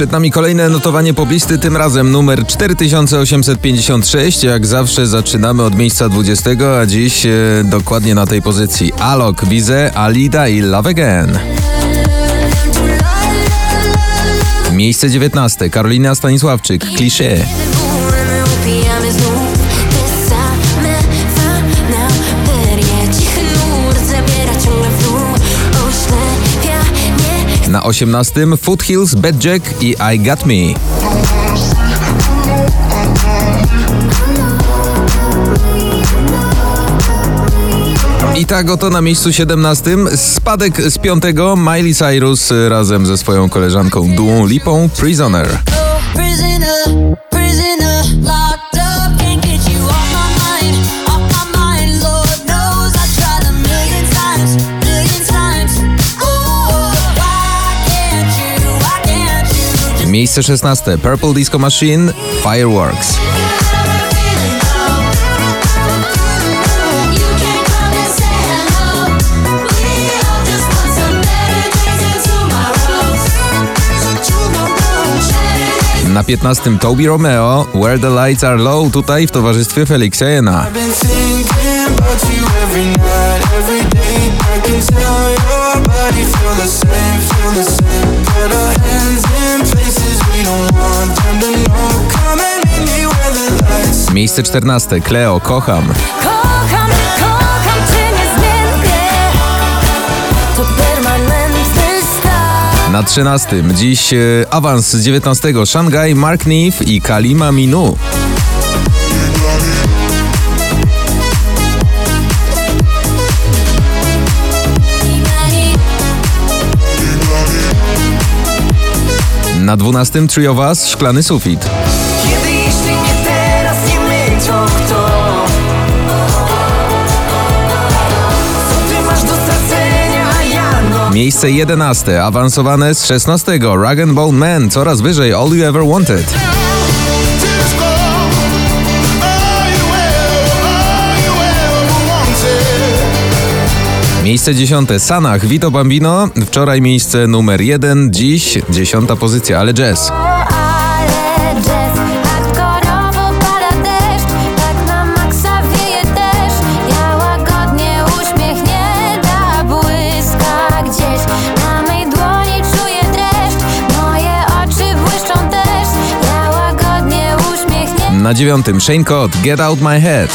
Przed nami kolejne notowanie poblisty, tym razem numer 4856. Jak zawsze zaczynamy od miejsca 20, a dziś e, dokładnie na tej pozycji Alok, Wize, Alida i Love Again. Miejsce 19, Karolina Stanisławczyk, Klisze. Na 18, Foothills, Bad Jack i I Got Me. I tak oto na miejscu 17 spadek z piątego Miley Cyrus razem ze swoją koleżanką Duą Lipą Prisoner. Miejsce 16 Purple Disco Machine Fireworks. Na 15 Toby Romeo Where the Lights Are Low tutaj w towarzystwie Felixa Jena. Every night, every day. I can tell your body feel the same, feel the same. Miejsce 14 Cleo Kocham. Kocham, kocham cię niezmiennie To permanentny stan Na 13 dziś e, awans z 19 Shanghai Mark Neve i Kalima Minu. Na 12 Trio Was Szklany Sufit. Miejsce 11 awansowane z 16 Rag and Bone Man coraz wyżej All You Ever Wanted. Miejsce 10 Sanach Vito Bambino. Wczoraj miejsce numer 1, dziś 10 pozycja, ale jazz. Na dziewiątym Shane Cott Get Out My Head.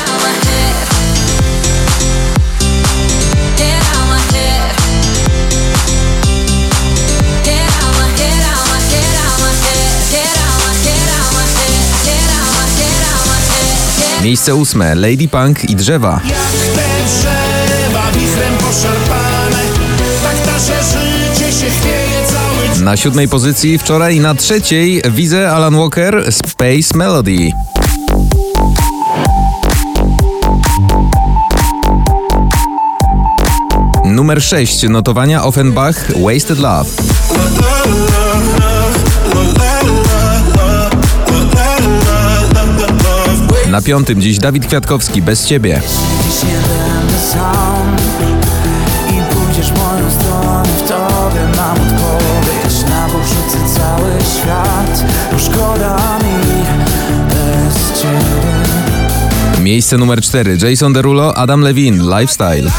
Miejsce ósme Lady Punk i drzewa. Jak te drzewa poszarpane Tak nasze życie się chwieje cały Na siódmej pozycji wczoraj na trzeciej Wize Alan Walker Space Melody. Numer 6 notowania Offenbach Wasted Love. Na piątym dziś Dawid Kwiatkowski Bez Ciebie. Miejsce numer 4 Jason Derulo Adam Levine lifestyle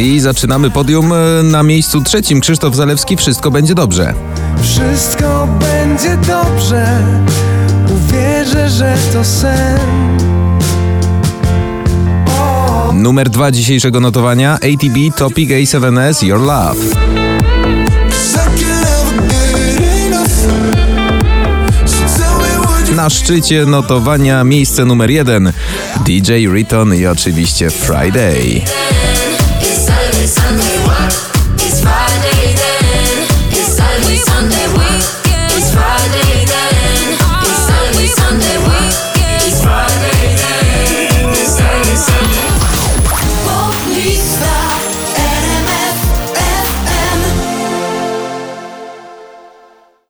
I zaczynamy podium e, na miejscu trzecim Krzysztof Zalewski Wszystko będzie dobrze. Wszystko będzie dobrze, uwierzę, że to sen. Numer 2 dzisiejszego notowania ATB Topic A7S Your Love. Na szczycie notowania miejsce numer 1 DJ Riton i oczywiście Friday. Sunday.